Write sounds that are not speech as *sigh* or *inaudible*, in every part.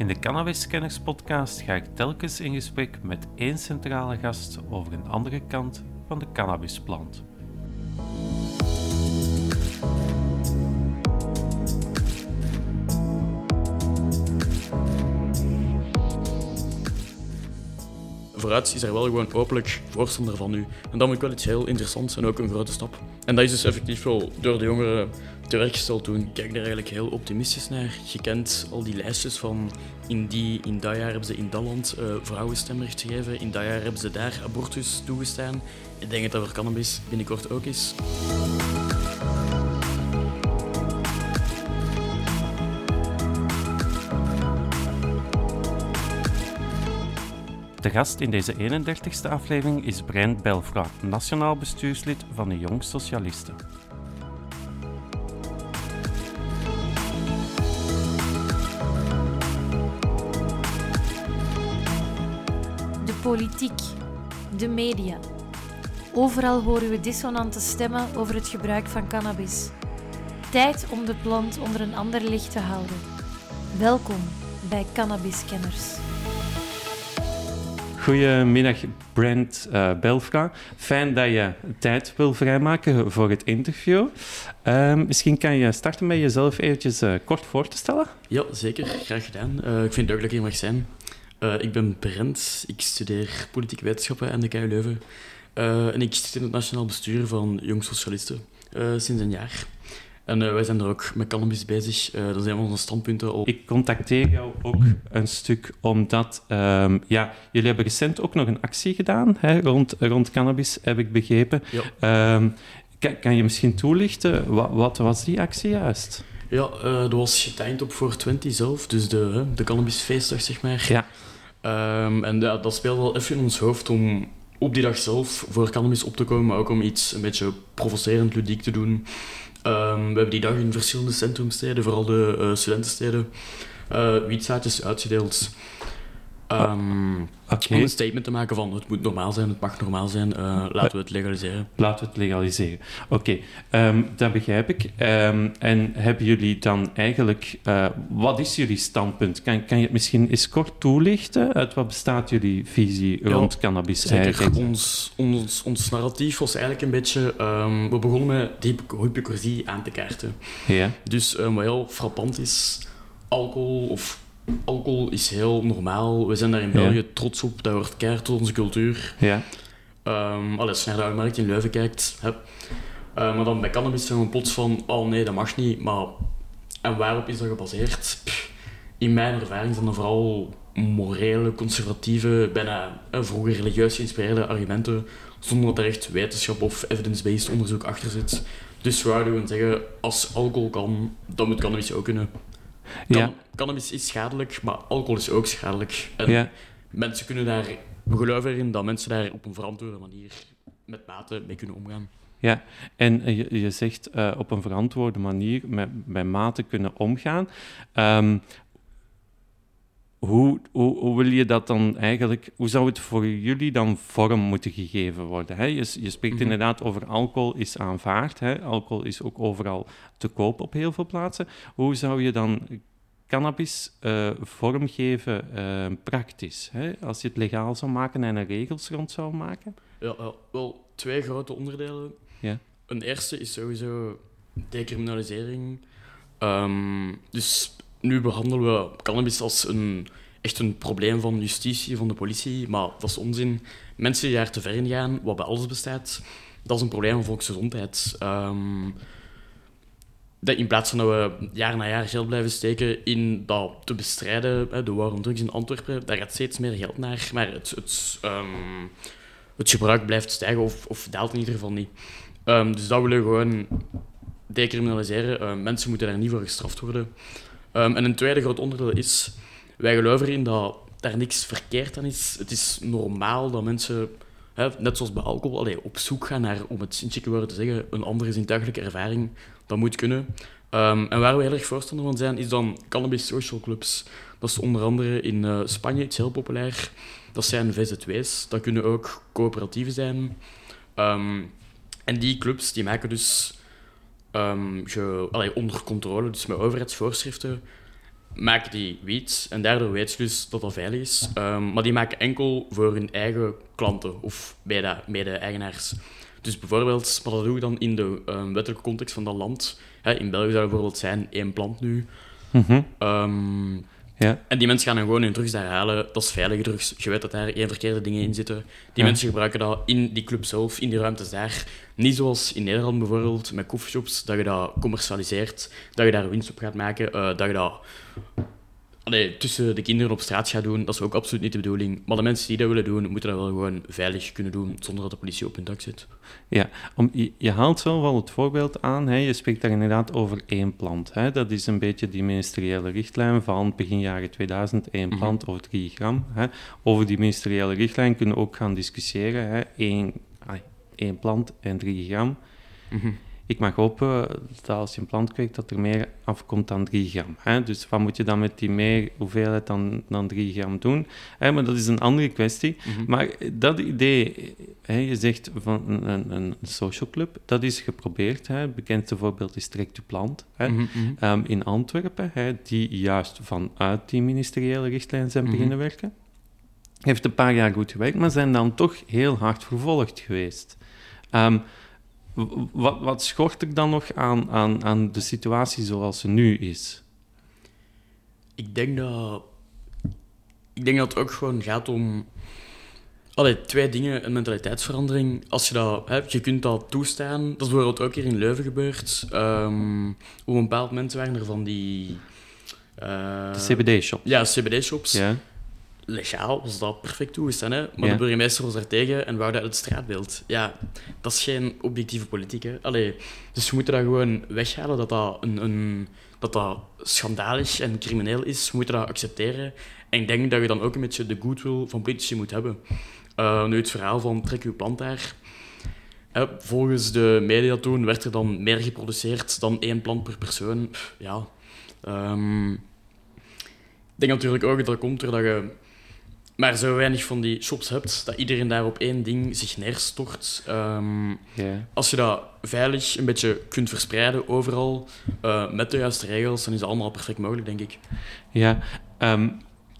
In de Cannabis Scanners podcast ga ik telkens in gesprek met één centrale gast over een andere kant van de cannabisplant. Vooruit is er wel gewoon openlijk voorstander van nu. En dat moet ik wel iets heel interessants en ook een grote stap. En dat is dus effectief wel door de jongeren tewerkgesteld toen. Ik kijk daar eigenlijk heel optimistisch naar. Je kent al die lijstjes van in, die, in dat jaar hebben ze in dat land uh, vrouwenstemrecht gegeven, in dat jaar hebben ze daar abortus toegestaan. Ik denk dat voor cannabis binnenkort ook is. De gast in deze 31ste aflevering is Brein Belfra, nationaal bestuurslid van de Jong Socialisten. De politiek, de media. Overal horen we dissonante stemmen over het gebruik van cannabis. Tijd om de plant onder een ander licht te houden. Welkom bij Cannabiskenners. Goedemiddag, Brent uh, Belfra. Fijn dat je tijd wil vrijmaken voor het interview. Uh, misschien kan je starten met jezelf eventjes uh, kort voor te stellen. Ja, zeker. Graag gedaan. Uh, ik vind het leuk dat ik hier mag zijn. ik ben Brent. Ik studeer politieke wetenschappen aan de KU Leuven. en ik zit in het nationaal bestuur van Jong Socialisten sinds een jaar. En uh, wij zijn er ook met cannabis bezig. Uh, dat zijn onze standpunten op. Ik contacteer jou ook een stuk omdat um, ja, jullie hebben recent ook nog een actie gedaan hè, rond, rond cannabis, heb ik begrepen. Ja. Um, kan, kan, je misschien toelichten, wat, wat, was die actie juist? Ja, uh, dat was getimed op 420 zelf, dus de, de cannabisfeestdag, zeg maar. Ja. Um, en ja, dat speelde wel even in ons hoofd om op die dag zelf voor cannabis op te komen, maar ook om iets een beetje provocerend, ludiek te doen. Um, we hebben die dag in verschillende centrumsteden, vooral de uh, studentensteden, uh, wietzaadjes uitgedeeld. Um, okay. Om een statement te maken van het moet normaal zijn, het mag normaal zijn, uh, laten we het legaliseren. Laten we het legaliseren. Oké, okay. um, dat begrijp ik. Um, en hebben jullie dan eigenlijk, uh, wat is jullie standpunt? Kan, kan je het misschien eens kort toelichten? Uit wat bestaat jullie visie rond cannabis? Zeker. Ons, ons, ons narratief was eigenlijk een beetje, we begonnen met die hypocrisie aan te kaarten. Ja. Dus wat heel frappant is, alcohol of alcohol is heel normaal. We zijn daar in België trots op. Dat hoort keihard tot onze cultuur. Ja. Um, als je naar de markt in Leuven kijkt... Hè, uh, maar dan bij cannabis zijn we plots van... Oh nee, dat mag niet. Maar... En waarop is dat gebaseerd? Pff, in mijn ervaring zijn dat vooral morele, conservatieve, bijna uh, vroeger religieus geïnspireerde argumenten, zonder dat er echt wetenschap of evidence-based onderzoek achter zit. Dus zouden we zeggen, als alcohol kan, dan moet cannabis ook kunnen ja. Cannabis is schadelijk, maar alcohol is ook schadelijk. En mensen kunnen daar, we geloven erin dat mensen daar op een verantwoorde manier met mate mee kunnen omgaan. Ja, en eh, je, je zegt uh, op een verantwoorde manier met, met mate kunnen omgaan. Um, hoe, hoe, hoe, wil je dat dan eigenlijk, hoe zou het voor jullie dan vorm moeten gegeven worden? Hè? Je, je spreekt mm -hmm. inderdaad over alcohol is aanvaard, hè? alcohol is ook overal te koop op heel veel plaatsen. Hoe zou je dan cannabis uh, vormgeven uh, praktisch? Hè? Als je het legaal zou maken en er regels rond zou maken? Ja, wel twee grote onderdelen. Ja. Een eerste is sowieso decriminalisering. Um, dus nu behandelen we cannabis als een, echt een probleem van justitie, van de politie, maar dat is onzin. Mensen die daar te ver in gaan, wat bij alles bestaat, dat is een probleem van volksgezondheid. Um, dat in plaats van dat we jaar na jaar geld blijven steken in dat te bestrijden, de war on drugs in Antwerpen, daar gaat steeds meer geld naar, maar het, het, um, het gebruik blijft stijgen of, of daalt in ieder geval niet. Um, dus dat willen we gewoon decriminaliseren. Mensen moeten daar niet voor gestraft worden. Um, en een tweede groot onderdeel is, wij geloven erin dat daar niks verkeerd aan is. Het is normaal dat mensen, hè, net zoals bij alcohol, allee, op zoek gaan naar, om het in woorden te zeggen, een andere zintuigelijke ervaring. Dat moet kunnen. Um, en waar we heel erg voorstander van zijn, is dan cannabis social clubs. Dat is onder andere in uh, Spanje iets heel populair. Dat zijn VZW's. Dat kunnen ook coöperatieven zijn. Um, en die clubs die maken dus um, ge, allee, onder controle, dus met overheidsvoorschriften, maken die wiet en daardoor weten ze dus dat dat veilig is. Ehm, maar die maken enkel voor hun eigen klanten of mede-eigenaars. Dus bijvoorbeeld, wat dat doe je dan in de um, wettelijke context van dat land? Hè, in België zou bijvoorbeeld zijn één plant nu. Mhm. Ehm, Ja. en die mensen gaan dan gewoon hun drugs daar halen. Dat is veilige drugs. Je weet dat daar geen verkeerde dingen in zitten. Die Ja. mensen gebruiken dat in die club zelf, in die ruimtes daar. Niet zoals in Nederland bijvoorbeeld, met coffeeshops, dat je dat commercialiseert, dat je daar winst op gaat maken, eh, dat je dat allee, tussen de kinderen op straat gaat doen. Dat is ook absoluut niet de bedoeling. Maar de mensen die dat willen doen, moeten dat wel gewoon veilig kunnen doen, zonder dat de politie op hun dak zit. Om, je, je haalt zelf al het voorbeeld aan, hè, je spreekt daar inderdaad over één plant. Hè. Dat is een beetje die ministeriële richtlijn van begin jaren 2000, één Mhm. plant over 3 gram. Hè. Over die ministeriële richtlijn kunnen we ook gaan discussiëren. Hè. Één, ai, één plant en 3 gram. Ik mag hopen dat als je een plant kweekt, dat er meer afkomt dan 3 gram. Hè? Dus wat moet je dan met die meer hoeveelheid dan, dan 3 gram doen? Hè, maar dat is een andere kwestie. Mhm. Maar dat idee, hè, je zegt van een, een, social club, dat is geprobeerd. Hè. Het bekendste voorbeeld is Trek to Plant hè, Mhm, mhm. ehm, in Antwerpen, hè, die juist vanuit die ministeriële richtlijn zijn beginnen werken. Heeft een paar jaar goed gewerkt, maar zijn dan toch heel hard vervolgd geweest. W- wat, wat schort er dan nog aan, aan, aan de situatie zoals ze nu is? Ik denk dat... Ik denk dat het ook gewoon gaat om... Allee, twee dingen. Een mentaliteitsverandering. Als je dat... Hè, je kunt dat toestaan. Dat is bijvoorbeeld ook hier in Leuven gebeurd. Ehm, op een bepaald moment waren er van die... eh, De CBD-shop. Ja, CBD-shops. Ja, Legaal was dat perfect toegestaan, hè? Maar Ja. de burgemeester was daar tegen en wou dat uit het straatbeeld. Ja, dat is geen objectieve politiek, hè? Allee, dus we moeten dat gewoon weghalen, dat dat, een, een, dat dat schandalig en crimineel is. We moeten dat accepteren. En ik denk dat je dan ook een beetje de goodwill van politici moet hebben. Eh, nu het verhaal van trek uw plant daar. Hè, volgens de media toen werd er dan meer geproduceerd dan één plant per persoon. Ja. Ehm, ik denk natuurlijk ook dat dat komt doordat je maar zo weinig van die shops hebt, dat iedereen daar op één ding zich neerstort. Ehm, als je dat veilig een beetje kunt verspreiden overal, eh, met de juiste regels, dan is dat allemaal perfect mogelijk, denk ik. Ja, ehm,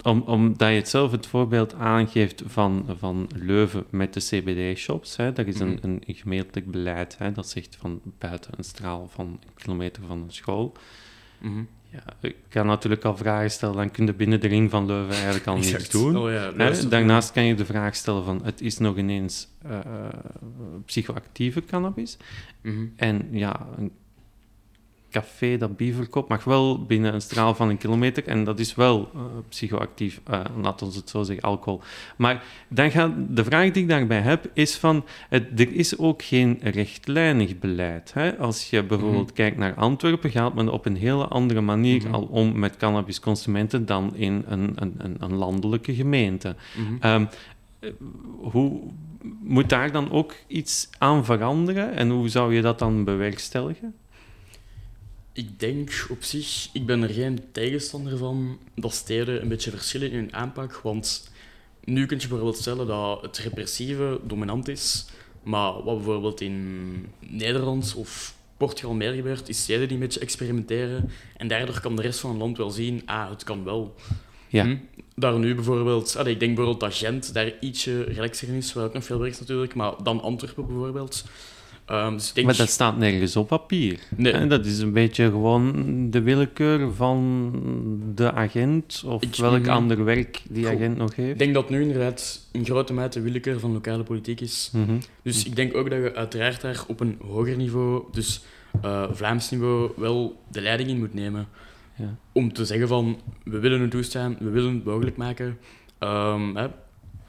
om, omdat je het zelf het voorbeeld aangeeft van, van Leuven met de CBD-shops, hè, dat is een, Mhm. een gemeentelijk beleid, hè, dat zegt van buiten een straal van een kilometer van een school. Mhm. Ja, ik kan natuurlijk al vragen stellen, dan kun je binnen de ring van Leuven eigenlijk al *laughs* niets doen. Oh ja, daarnaast kan je de vraag stellen van, het is nog ineens eh, psychoactieve cannabis. Mhm. En ja, een café dat bier verkoopt mag wel binnen een straal van een kilometer. En dat is wel eh, psychoactief, eh laat ons het zo zeggen, alcohol. Maar dan gaat, de vraag die ik daarbij heb, is van... Het, er is ook geen rechtlijnig beleid. Hè? Als je bijvoorbeeld Mhm. kijkt naar Antwerpen, gaat men op een hele andere manier Mhm. al om met cannabisconsumenten dan in een, een, een, een landelijke gemeente. Mhm. Ehm, eh, hoe moet daar dan ook iets aan veranderen en hoe zou je dat dan bewerkstelligen? Ik denk op zich, ik ben er geen tegenstander van dat steden een beetje verschillen in hun aanpak. Want nu kun je bijvoorbeeld stellen dat het repressieve dominant is. Maar wat bijvoorbeeld in Nederland of Portugal meer gebeurt, is steden die een beetje experimenteren. En daardoor kan de rest van het land wel zien, ah, het kan wel. Ja. Hm? Daar nu bijvoorbeeld, allee, ik denk bijvoorbeeld dat Gent daar ietsje relaxer in is, waar ook nog veel werkt natuurlijk, maar dan Antwerpen bijvoorbeeld. Ehm, dus denk, Maar dat staat nergens op papier. Nee. Dat is een beetje gewoon de willekeur van de agent of Ik- welk mhm. ander werk die agent nog heeft. Ik denk dat nu inderdaad in grote mate de willekeur van lokale politiek is. Mhm. Dus ik denk ook dat je uiteraard daar op een hoger niveau, dus eh, Vlaams niveau, wel de leiding in moet nemen. Ja. Om te zeggen van, we willen het toestaan, we willen het mogelijk maken. Ehm, hè.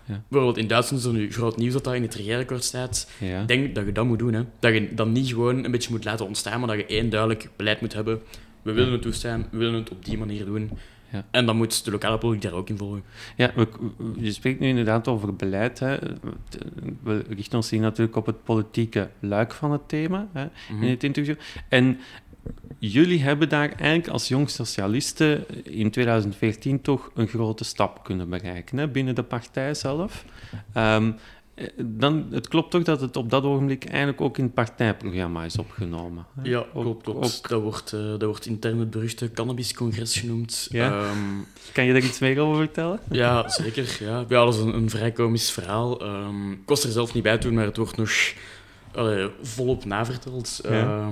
Ja. Bijvoorbeeld in Duitsland is er nu groot nieuws dat dat in het regeerakkoord staat. Ja. Ik denk dat je dat moet doen. Hè. Dat je dat niet gewoon een beetje moet laten ontstaan, maar dat je één duidelijk beleid moet hebben. We willen het toestaan, we willen het op die manier doen. Ja. En dan moet de lokale politiek daar ook in volgen. Ja, we- je spreekt nu inderdaad over beleid. Hè. We richten ons hier natuurlijk op het politieke luik van het thema hè, Mhm. in het interview. En jullie hebben daar eigenlijk als jong socialisten in 2014 toch een grote stap kunnen bereiken hè, binnen de partij zelf. Ehm, eh, dan, het klopt toch dat het op dat ogenblik eigenlijk ook in het partijprogramma is opgenomen? hè? Ja, Ook- klopt. klopt. ook- Dat, wordt, eh, dat wordt intern het beruchte cannabiscongres genoemd. Ja? Ehm, kan je daar iets meer over vertellen? ja, zeker. Ja. ja, dat is een, een vrij komisch verhaal. Ehm, ik was er zelf niet bij toen, maar het wordt nog allee, volop naverteld. Ja.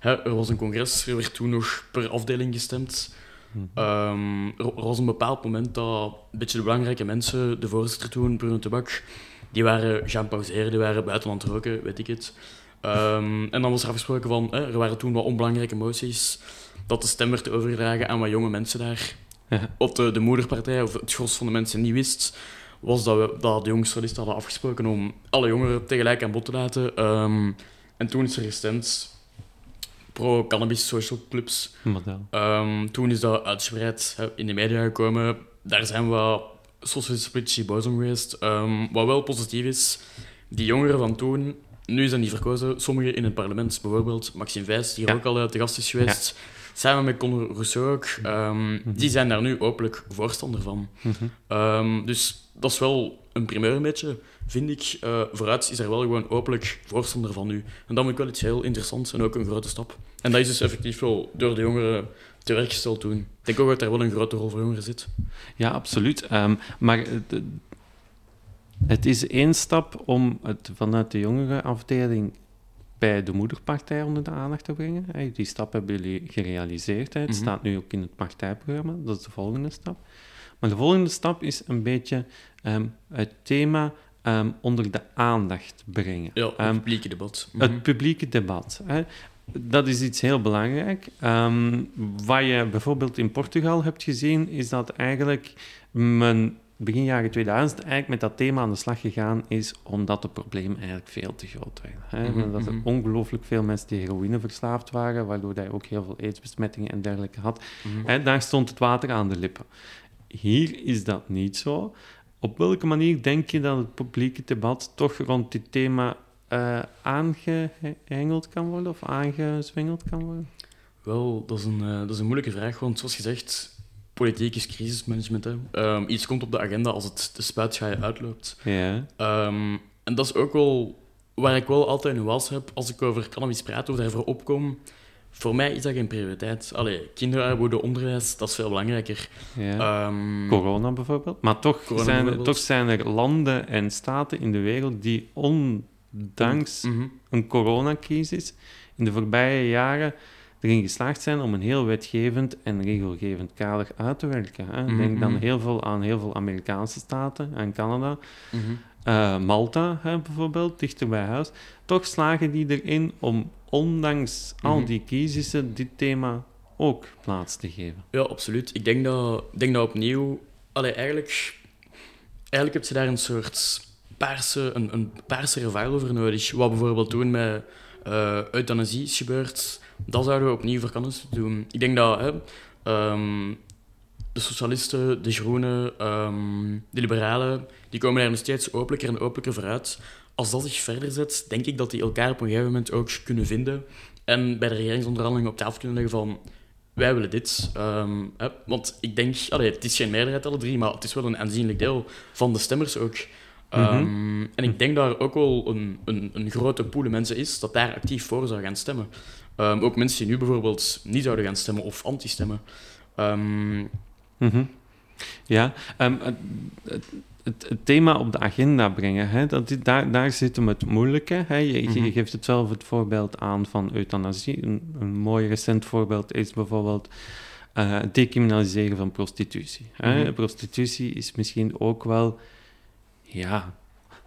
Hè, er was een congres, er werd toen nog per afdeling gestemd. Mhm. Ehm, er, er was een bepaald moment dat een beetje de belangrijke mensen, de voorzitter toen, Bruno Tobak, die waren gaan pauzeren, die waren buiten aan het roken, weet ik het. Ehm, en dan was er afgesproken van, hè, er waren toen wat onbelangrijke moties, dat de stem werd overgedragen aan wat jonge mensen daar. Ja. Wat de, de moederpartij, of het gros van de mensen niet wist, was dat, we, dat de jonge socialisten hadden afgesproken om alle jongeren tegelijk aan bod te laten. Ehm, en toen is er gestemd pro-cannabis social clubs. Model. Ehm, toen is dat uitgebreid hè, in de media gekomen. Daar zijn wat socialistische politici boos om geweest. Ehm, wat wel positief is, die jongeren van toen, nu zijn die verkozen, sommigen in het parlement, bijvoorbeeld Maxime Wijs, die hier Ja. ook al eh, te gast is geweest, samen met Conor Rousseau ook, ehm, die zijn daar nu openlijk voorstander van. Mhm. Ehm, dus dat is wel een primeur een beetje, vind ik. Eh, vooruit is er wel gewoon openlijk voorstander van nu. En dat vind ik wel iets heel interessants en ook een grote stap. En dat is dus effectief wel door de jongeren te werk gesteld toen. Ik denk ook dat daar wel een grote rol voor jongeren zit. Ja, absoluut. Ehm, maar het, het is één stap om het vanuit de jongere afdeling bij de moederpartij onder de aandacht te brengen. Hey, Die stap hebben jullie gerealiseerd. Het Mhm. staat nu ook in het partijprogramma. Dat is de volgende stap. Maar de volgende stap is een beetje ehm, het thema ehm, onder de aandacht brengen. Ja, het Ehm, publieke debat. Mhm. Het publieke debat. Hè. Dat is iets heel belangrijk. Ehm, wat je bijvoorbeeld in Portugal hebt gezien, is dat eigenlijk men begin jaren 2000 eigenlijk met dat thema aan de slag gegaan is, omdat het probleem eigenlijk veel te groot werd. Hè. Mhm, Dat er mhm. ongelooflijk veel mensen die heroïne verslaafd waren, waardoor hij ook heel veel aidsbesmettingen en dergelijke had. Mhm. Daar stond het water aan de lippen. Hier is dat niet zo. Op welke manier denk je dat het publieke debat toch rond dit thema eh aangehengeld kan worden of aangezwengeld kan worden? Wel, dat is, een, eh, dat is een moeilijke vraag, want zoals gezegd, politiek is crisismanagement. Hè. Ehm, iets komt op de agenda als het de spuitschaaien uitloopt. Ja. Ehm, en dat is ook wel waar ik wel altijd een was heb als ik over cannabis praat of daarvoor opkom. Voor mij is dat geen prioriteit. Allee, kinderarmoede, onderwijs, dat is veel belangrijker. ja. Ehm, Corona bijvoorbeeld. Maar toch, Corona zijn er, bijvoorbeeld. toch zijn er landen en staten in de wereld die ondanks mhm. een coronacrisis in de voorbije jaren erin geslaagd zijn om een heel wetgevend en regelgevend kader uit te werken. Hè. Mhm, Denk dan mhm. heel veel aan heel veel Amerikaanse staten, aan Canada, Mhm. Eh, Malta hè, bijvoorbeeld, dichter bij huis. Toch slagen die erin om ondanks al die crisissen dit thema ook plaats te geven. Ja, absoluut. Ik denk dat, ik denk dat opnieuw... Allee, eigenlijk, eigenlijk heb je daar een soort paarse, een, een paarse revival over nodig. Wat bijvoorbeeld toen met eh, euthanasie is gebeurd, dat zouden we opnieuw voor cannabis doen. Ik denk dat hè, ehm, de socialisten, de groenen, ehm, de liberalen, die komen daar nog steeds openlijker en openlijker vooruit. Als dat zich verder zet, denk ik dat die elkaar op een gegeven moment ook kunnen vinden. En bij de regeringsonderhandelingen op tafel kunnen leggen van wij willen dit. Ehm, hè, want ik denk, allee, het is geen meerderheid alle drie, maar het is wel een aanzienlijk deel van de stemmers ook. Ehm, En ik denk dat er ook wel een, een, een grote pool mensen is dat daar actief voor zou gaan stemmen. Ehm, ook mensen die nu bijvoorbeeld niet zouden gaan stemmen of anti-stemmen. Ehm, Mhm. Ja, ehm, het, het, het- het thema op de agenda brengen, hè, dat, daar, daar zit hem het moeilijke. Hè. Je, je Mhm. geeft het zelf het voorbeeld aan van euthanasie. Een, een mooi recent voorbeeld is bijvoorbeeld eh, het decriminaliseren van prostitutie. Hè. Mhm. Prostitutie is misschien ook wel ja,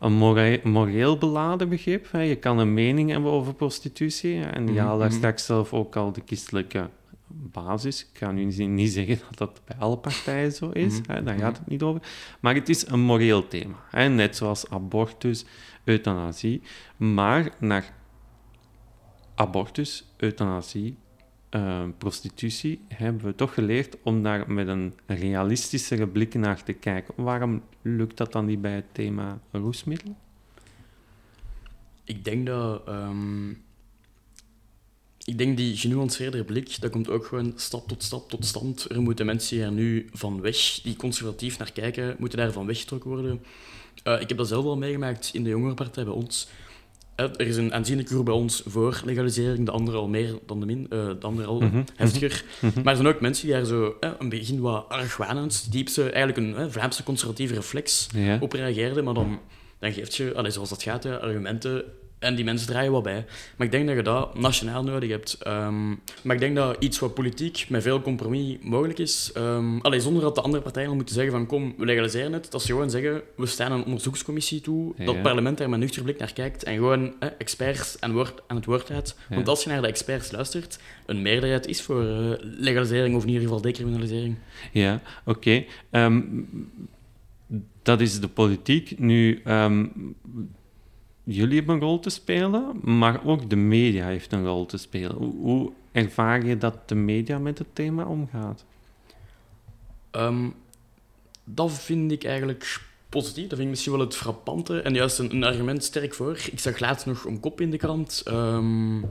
een more- moreel beladen begrip. Hè. Je kan een mening hebben over prostitutie. En je haalt daar mhm. straks zelf ook al de kistelijke basis. Ik ga nu niet- zeggen dat dat bij alle partijen zo is, Mhm, hè, daar mhm. gaat het niet over. Maar het is een moreel thema, hè, net zoals abortus, euthanasie. Maar naar abortus, euthanasie, eh, prostitutie hebben we toch geleerd om daar met een realistischere blik naar te kijken. Waarom lukt dat dan niet bij het thema roesmiddel? ik denk dat... ehm, ik denk die genuanceerde blik, dat komt ook gewoon stap tot stap tot stand. Er moeten mensen er nu van weg, die conservatief naar kijken, moeten daar van weggetrokken worden. Uh, ik heb dat zelf al meegemaakt in de jongerenpartij bij ons. Uh, er is een aanzienlijke groep bij ons voor legalisering, de andere al meer dan de min, uh, de andere al mm -hmm. heftiger. Mm -hmm. Maar er zijn ook mensen die daar zo een begin wat argwanend, diepste, eigenlijk een Vlaamse conservatieve reflex ja. op reageerden, maar dan, dan geeft je, allez, zoals dat gaat, argumenten en die mensen draaien wat bij. Maar ik denk dat je dat nationaal nodig hebt. Um, maar ik denk dat iets wat politiek met veel compromis mogelijk is. Um, allee, zonder dat de andere partijen al moeten zeggen van kom, we legaliseren het. Dat ze gewoon zeggen, we staan een onderzoekscommissie toe. Ja. Dat het parlement daar met nuchter blik naar kijkt. En gewoon eh, experts aan, woord, aan het woord laat. Ja. Want als je naar de experts luistert, een meerderheid is voor uh, legalisering of in ieder geval decriminalisering. Ja, oké. Okay. Um, dat is de politiek. Nu jullie hebben een rol te spelen, maar ook de media heeft een rol te spelen. Hoe, ervaar je dat de media met het thema omgaat? Um, dat vind ik eigenlijk positief. Dat vind ik misschien wel het frappante en juist een, argument sterk voor. Ik zag laatst nog een kop in de krant. Um,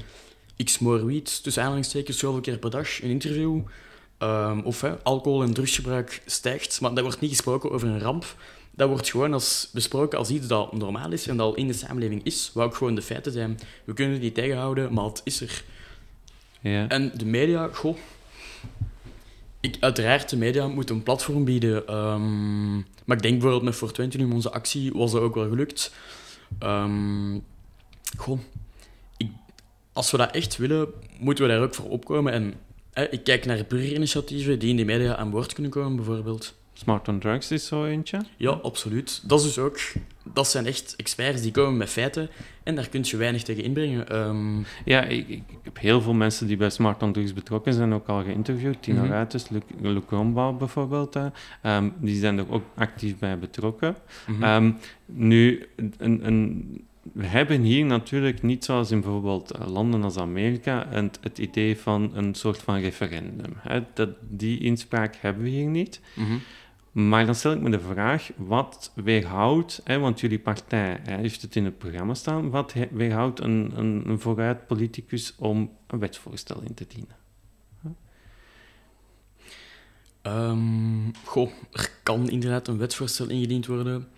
ik smoor wiet, tussen aanhalingstekens, zoveel keer per dag, een interview. Um, of alcohol- en drugsgebruik stijgt, maar daar wordt niet gesproken over een ramp dat wordt gewoon als besproken als iets dat normaal is en dat al in de samenleving is, wat ook gewoon de feiten zijn. We kunnen die tegenhouden, maar het is er. Ja. En de media, goh... Ik, uiteraard, de media moeten een platform bieden. Um, maar ik denk bijvoorbeeld met 420 onze actie was dat ook wel gelukt. Um, goh, ik, als we dat echt willen, moeten we daar ook voor opkomen. En ik kijk naar burgerinitiatieven die in de media aan boord kunnen komen, bijvoorbeeld. Smart on Drugs is zo eentje. Ja, absoluut. Dat is dus ook... Dat zijn echt experts die komen met feiten en daar kun je weinig tegen inbrengen. Um... Ja, ik, ik, heb heel veel mensen die bij Smart on Drugs betrokken zijn ook al geïnterviewd. Tina mm -hmm. Ruiters, Luc, Luc Rombouw bijvoorbeeld. Um, die zijn er ook actief bij betrokken. Mm -hmm. um, nu, een, een, we hebben hier natuurlijk niet zoals in bijvoorbeeld landen als Amerika het, het idee van een soort van referendum. Hè? Dat, die inspraak hebben we hier niet. Mm -hmm. Maar dan stel ik me de vraag, wat weerhoudt, hè, want jullie partij hè, heeft het in het programma staan, wat weerhoudt een, een, een vooruit politicus om een wetsvoorstel in te dienen? Um, goh, er kan inderdaad een wetsvoorstel ingediend worden.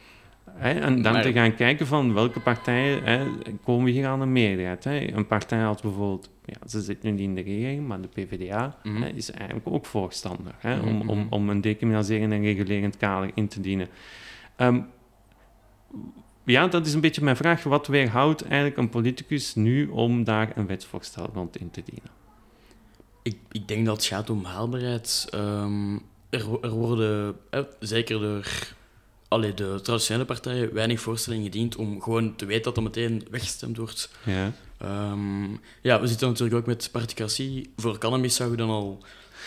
Hè, en dan maar... te gaan kijken van welke partijen hè, komen hier aan een meerderheid. Hè. Een partij als bijvoorbeeld, ja, ze zit nu niet in de regering, maar de PvdA Mhm. mm -hmm. hè, is eigenlijk ook voorstander hè, mm -hmm. om, om, om een decriminaliserend en regulerend kader in te dienen. Um, ja, dat is een beetje mijn vraag. Wat weerhoudt eigenlijk een politicus nu om daar een wetsvoorstel rond in te dienen? Ik, ik denk dat het gaat om haalbaarheid. Um, er, er worden, eh, zeker door allee, de traditionele partijen weinig voorstellingen gediend om gewoon te weten dat dat meteen weggestemd wordt. Ja. Um, ja, we zitten natuurlijk ook met particratie. Voor cannabis zou je dan al,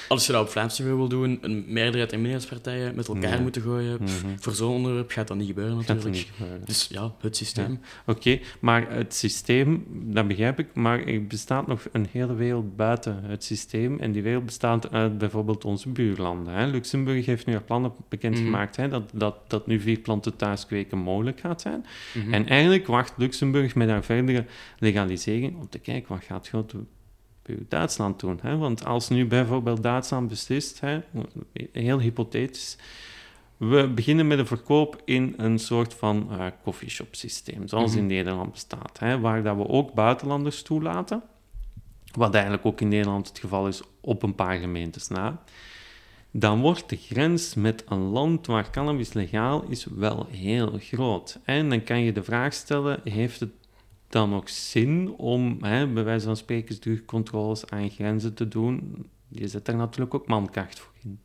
als je dat op Vlaams niveau wil doen, een meerderheid en minderheidspartijen met elkaar moeten gooien. Mhm. Voor zo'n onderwerp gaat dat niet gebeuren natuurlijk. niet gebeuren. Dus ja, het systeem. Oké, maar het systeem, dat begrijp ik, maar er bestaat nog een hele wereld buiten het systeem. En die wereld bestaat uit bijvoorbeeld onze buurlanden. Hè. Luxemburg heeft nu al plannen bekendgemaakt hè, dat, dat, dat nu vier planten thuis kweken mogelijk gaat zijn. Mhm. En eigenlijk wacht Luxemburg met haar verdere legalisering om te kijken wat gaat grote Duitsland doen. Hè? Want als nu bijvoorbeeld Duitsland beslist, hè, heel hypothetisch, we beginnen met een verkoop in een soort van uh, coffeeshop systeem, zoals Mhm. in Nederland bestaat, hè, waar dat we ook buitenlanders toelaten, wat eigenlijk ook in Nederland het geval is op een paar gemeentes na, dan wordt de grens met een land waar cannabis legaal is wel heel groot. En dan kan je de vraag stellen, heeft het dan ook zin om, hè, bij wijze van spreken, drugscontroles aan grenzen te doen? Je zet daar natuurlijk ook mankracht voor in.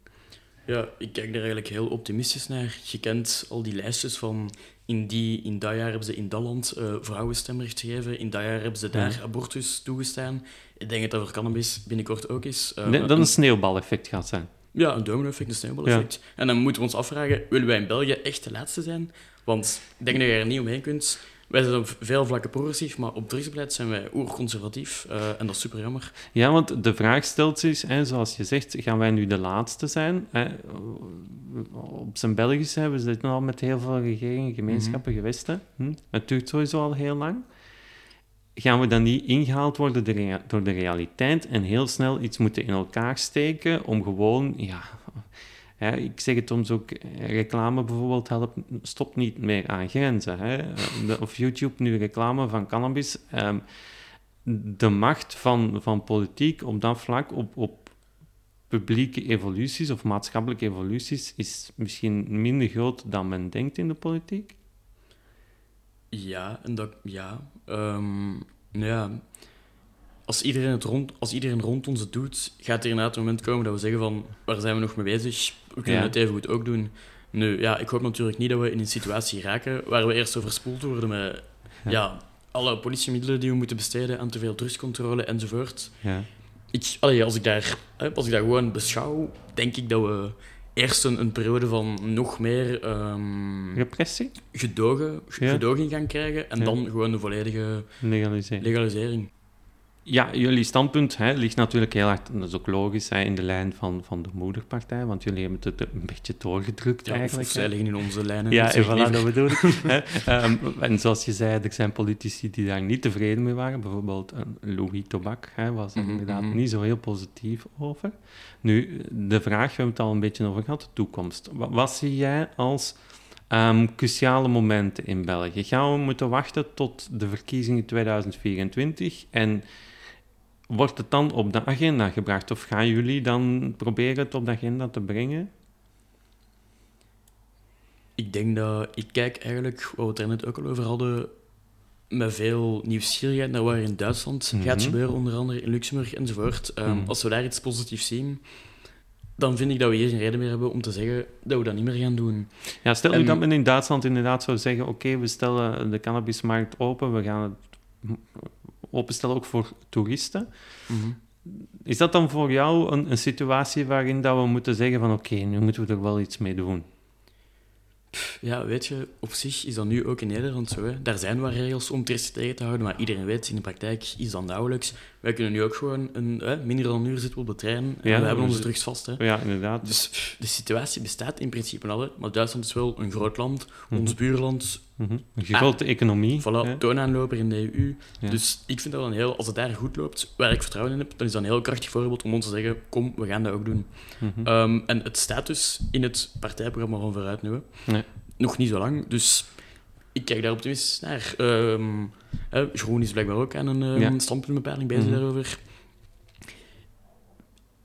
Ja, ik kijk daar eigenlijk heel optimistisch naar. Je kent al die lijstjes van in, die, in dat jaar hebben ze in dat land uh, vrouwen stemrecht gegeven, in dat jaar hebben ze daar Ja. abortus toegestaan. Ik denk dat dat voor cannabis binnenkort ook is. Uh, Nee, dat een- een sneeuwbaleffect gaat zijn. Ja, een domino-effect, een sneeuwbaleffect. En dan moeten we ons afvragen, willen wij in België echt de laatste zijn? Want ik denk dat je er niet omheen kunt. Wij zijn op veel vlakken progressief, maar op drugsbeleid zijn wij oerconservatief. Uh, en dat is super jammer. Ja, want de vraag stelt zich, hè, zoals je zegt, gaan wij nu de laatste zijn? Hè? Op zijn Belgisch hebben we zitten al met heel veel regeringen, gemeenschappen, Mhm. gewesten. Hm? Het duurt sowieso al heel lang. gaan we dan niet ingehaald worden door de, rea- door de realiteit en heel snel iets moeten in elkaar steken om gewoon, ja, hè, ik zeg het soms ook, reclame bijvoorbeeld helpt, stopt niet meer aan grenzen. Hè. Of YouTube nu reclame van cannabis. ehm, de macht van, van politiek op dat vlak, op, op publieke evoluties of maatschappelijke evoluties, is misschien minder groot dan men denkt in de politiek. Ja, en dat, ja. Nou ja. Als iedereen, het rond, als iedereen rond ons het doet, gaat er inderdaad een moment komen dat we zeggen van, waar zijn we nog mee bezig? We kunnen Ja. het even goed ook doen. Nu, ja, ik hoop natuurlijk niet dat we in een situatie raken waar we eerst overspoeld worden met Ja. ja. alle politiemiddelen die we moeten besteden aan te veel drugscontrole enzovoort. Ja. Ik, allee, als, ik daar, als ik dat gewoon beschouw, denk ik dat we eerst een, een periode van nog meer ehm, Repressie? gedogen, gedoging gaan krijgen en dan gewoon een volledige legalisering. Ja, jullie standpunt hè, ligt natuurlijk heel hard, dat is ook logisch, hè, in de lijn van, van de moederpartij, want jullie hebben het een beetje doorgedrukt Ja, eigenlijk. zij liggen in onze lijnen. Ja, en voilà, liever. dat bedoel ik. *laughs* Ehm, en zoals je zei, er zijn politici die daar niet tevreden mee waren. Bijvoorbeeld een Louis Tobak hè, was er Mhm, inderdaad mhm. niet zo heel positief over. Nu, de vraag, we hebben het al een beetje over gehad, de toekomst. Wat, wat zie jij als ehm, cruciale momenten in België? Gaan we moeten wachten tot de verkiezingen 2024 en wordt het dan op de agenda gebracht? Of gaan jullie dan proberen het op de agenda te brengen? Ik denk dat... Ik kijk eigenlijk, wat we het er net ook al over hadden, met veel nieuwsgierigheid naar wat er in Duitsland Mhm. gaat gebeuren, onder andere in Luxemburg enzovoort. Ehm, Mhm. Als we daar iets positiefs zien, dan vind ik dat we hier geen reden meer hebben om te zeggen dat we dat niet meer gaan doen. Ja, stel nu dat men in Duitsland inderdaad zou zeggen: oké, we stellen de cannabismarkt open, we gaan het openstellen ook voor toeristen. Is dat dan voor jou een, een situatie waarin dat we moeten zeggen van oké, nu moeten we er wel iets mee doen? Ja, weet je, op zich is dat nu ook in Nederland zo. Hè. Daar zijn wat regels om toeristen tegen te houden, maar iedereen weet, in de praktijk is dat nauwelijks. Wij kunnen nu ook gewoon een, hè, minder dan een uur zitten we op de trein en Ja, we hebben dus- onze drugs vast. Hè. Ja, inderdaad. Dus pff, de situatie bestaat in principe al, hè. maar Duitsland is wel een groot land, Mhm. ons buurland, Mhm. Een grote economie. voilà, hè? toonaanloper in de EU. Ja. Dus ik vind dat een heel, als het daar goed loopt, waar ik vertrouwen in heb, dan is dat een heel krachtig voorbeeld om ons te zeggen, kom, we gaan dat ook doen. Mhm. Ehm, en het staat dus in het partijprogramma van Vooruit nu. Nee. Nog niet zo lang, dus ik kijk daar optimistisch naar. Ehm hè, Jeroen is blijkbaar ook aan een ehm, Ja. standpuntbepaling bezig Mhm. daarover.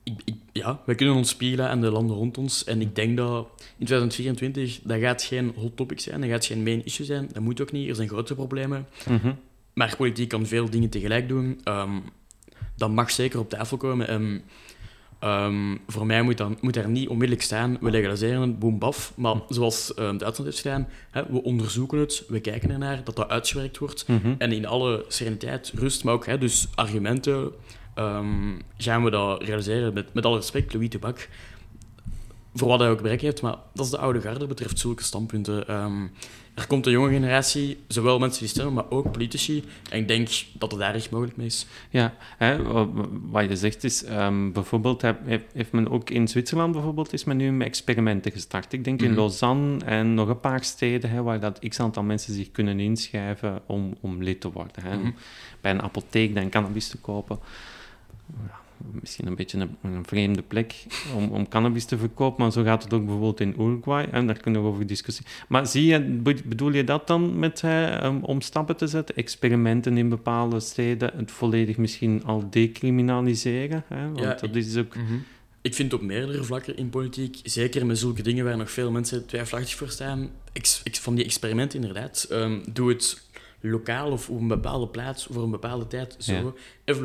Ik, ik, ja, wij kunnen ons spiegelen aan de landen rond ons. En ik denk dat in 2024, dat gaat geen hot topic zijn, dat gaat geen main issue zijn. Dat moet ook niet, er zijn grote problemen. Mhm. Maar politiek kan veel dingen tegelijk doen. Ehm, dat mag zeker op tafel komen. En ehm, voor mij moet, dan, moet daar niet onmiddellijk staan, we legaliseren het, boem, baf. Maar zoals ehm Duitsland heeft gedaan, hè, we onderzoeken het, we kijken ernaar, dat dat uitgewerkt wordt. Mhm. En in alle sereniteit, rust, maar ook hè, dus argumenten, ehm, gaan we dat realiseren. Met, met alle respect, Louis de Bak, voor wat hij ook bereikt heeft, maar dat is de oude garde, betreft zulke standpunten. Er komt een jonge generatie, zowel mensen die stemmen, maar ook politici. En ik denk dat het daar echt mogelijk mee is. Ja, hè, wa- wa- wat je zegt is, ehm, bijvoorbeeld heb- heeft, men ook in Zwitserland bijvoorbeeld is men nu met experimenten gestart. Ik denk in Mhm. Lausanne en nog een paar steden hè, waar dat x aantal mensen zich kunnen inschrijven om, om lid te worden. Hè, Mhm. bij een apotheek dan cannabis te kopen. Ja, misschien een beetje een, een vreemde plek om, om cannabis te verkopen, maar zo gaat het ook bijvoorbeeld in Uruguay en daar kunnen we over discussiëren. Maar zie je, be- bedoel je dat dan met, hè, um, om stappen te zetten, experimenten in bepaalde steden, het volledig misschien al decriminaliseren? Hè? Want Ja, dat is ook... Ik vind op meerdere vlakken in politiek, zeker met zulke dingen waar nog veel mensen twijfelachtig voor staan, ex- ex- van die experimenten inderdaad, ehm, doe het lokaal of op een bepaalde plaats voor een bepaalde tijd zo. Ja.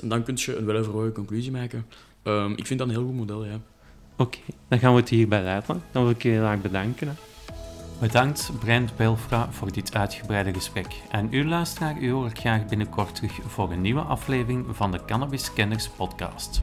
En dan kun je een weloverwogen conclusie maken. Ehm, ik vind dat een heel goed model, ja. Oké, dan gaan we het hierbij laten. Dan wil ik je heel erg bedanken. Hè. Bedankt Brent Belfra voor dit uitgebreide gesprek. En u luisteraar, u hoor ik graag binnenkort terug voor een nieuwe aflevering van de Cannabis Kenners podcast.